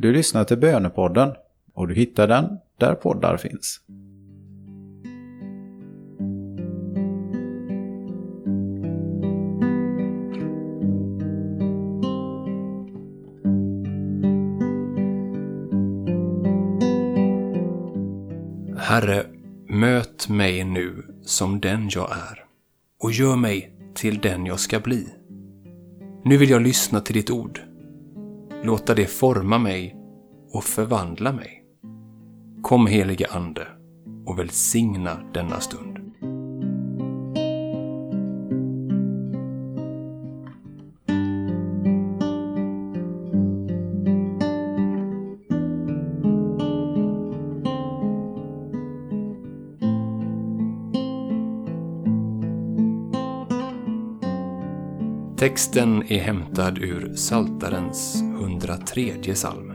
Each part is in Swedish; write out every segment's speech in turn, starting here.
Du lyssnar till Bönepodden och du hittar den där poddar finns. Herre, möt mig nu som den jag är och gör mig till den jag ska bli. Nu vill jag lyssna till ditt ord, låta det forma mig och förvandla mig. Kom helige Ande och välsigna denna stund. Texten är hämtad ur Saltarens 103 psalm.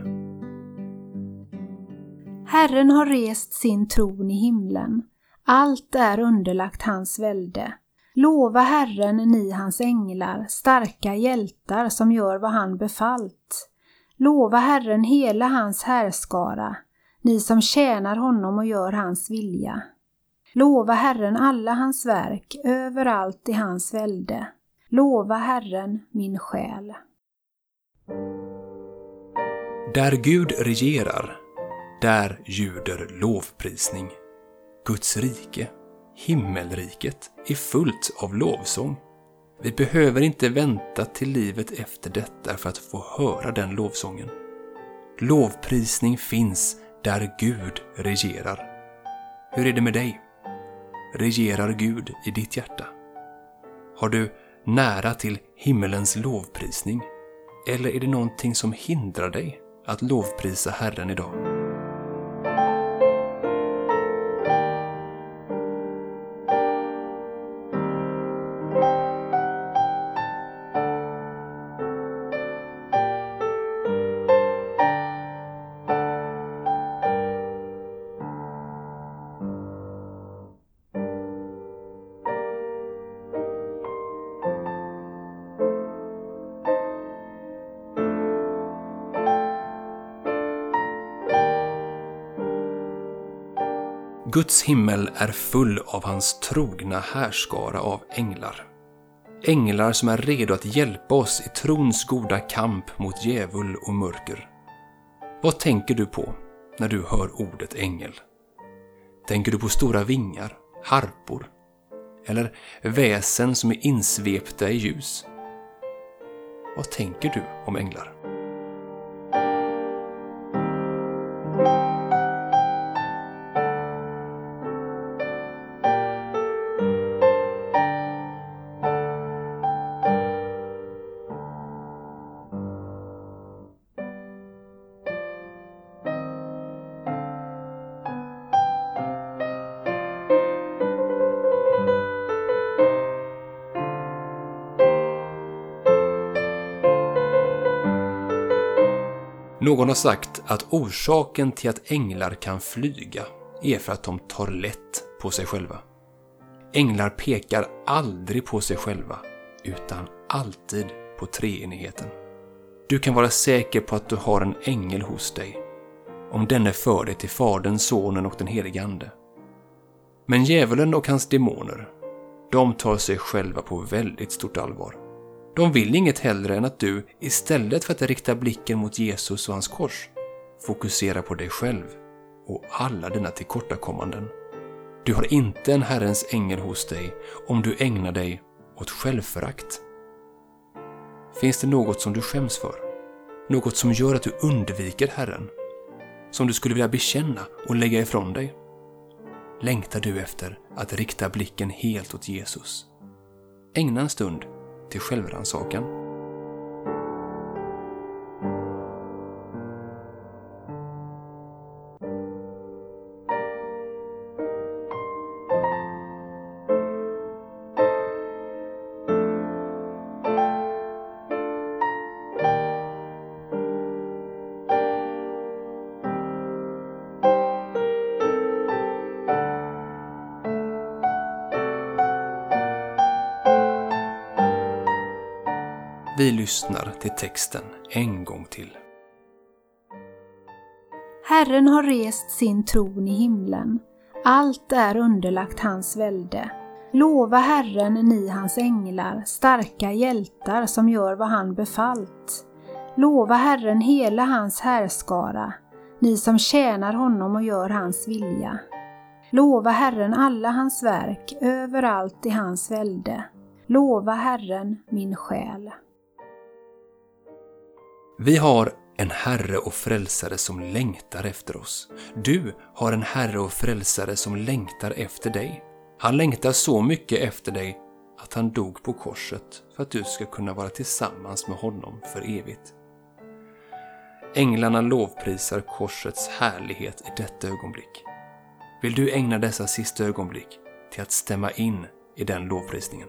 Herren har rest sin tron i himlen. Allt är underlagt hans välde. Lova Herren, ni hans änglar, starka hjältar som gör vad han befallt. Lova Herren hela hans härskara, ni som tjänar honom och gör hans vilja. Lova Herren alla hans verk, överallt i hans välde. Lova Herren, min själ. Där Gud regerar, där ljuder lovprisning. Guds rike, himmelriket, är fullt av lovsång. Vi behöver inte vänta till livet efter detta för att få höra den lovsången. Lovprisning finns där Gud regerar. Hur är det med dig? Regerar Gud i ditt hjärta? Har du nära till himmelens lovprisning? Eller är det någonting som hindrar dig att lovprisa Herren idag? Guds himmel är full av hans trogna härskara av änglar. Änglar som är redo att hjälpa oss i trons goda kamp mot djävul och mörker. Vad tänker du på när du hör ordet ängel? Tänker du på stora vingar, harpor eller väsen som är insvepta i ljus? Vad tänker du om änglar? Någon har sagt att orsaken till att änglar kan flyga är för att de tar lätt på sig själva. Änglar pekar aldrig på sig själva, utan alltid på treenigheten. Du kan vara säker på att du har en ängel hos dig, om denne för dig till Fadern, Sonen och den helige Ande. Men djävulen och hans demoner, de tar sig själva på väldigt stort allvar. De vill inget hellre än att du, istället för att rikta blicken mot Jesus och hans kors, fokuserar på dig själv och alla dina tillkortakommanden. Du har inte en Herrens ängel hos dig om du ägnar dig åt självförakt. Finns det något som du skäms för? Något som gör att du undviker Herren? Som du skulle vilja bekänna och lägga ifrån dig? Längtar du efter att rikta blicken helt åt Jesus? Ägna en stund till självrannsakan. Vi lyssnar till texten en gång till. Herren har rest sin tron i himlen. Allt är underlagt hans välde. Lova Herren, ni hans änglar, starka hjältar som gör vad han befallt. Lova Herren hela hans härskara, ni som tjänar honom och gör hans vilja. Lova Herren alla hans verk, överallt i hans välde. Lova Herren min själ. Vi har en Herre och Frälsare som längtar efter oss. Du har en Herre och Frälsare som längtar efter dig. Han längtar så mycket efter dig att han dog på korset för att du ska kunna vara tillsammans med honom för evigt. Änglarna lovprisar korsets härlighet i detta ögonblick. Vill du ägna dessa sista ögonblick till att stämma in i den lovprisningen?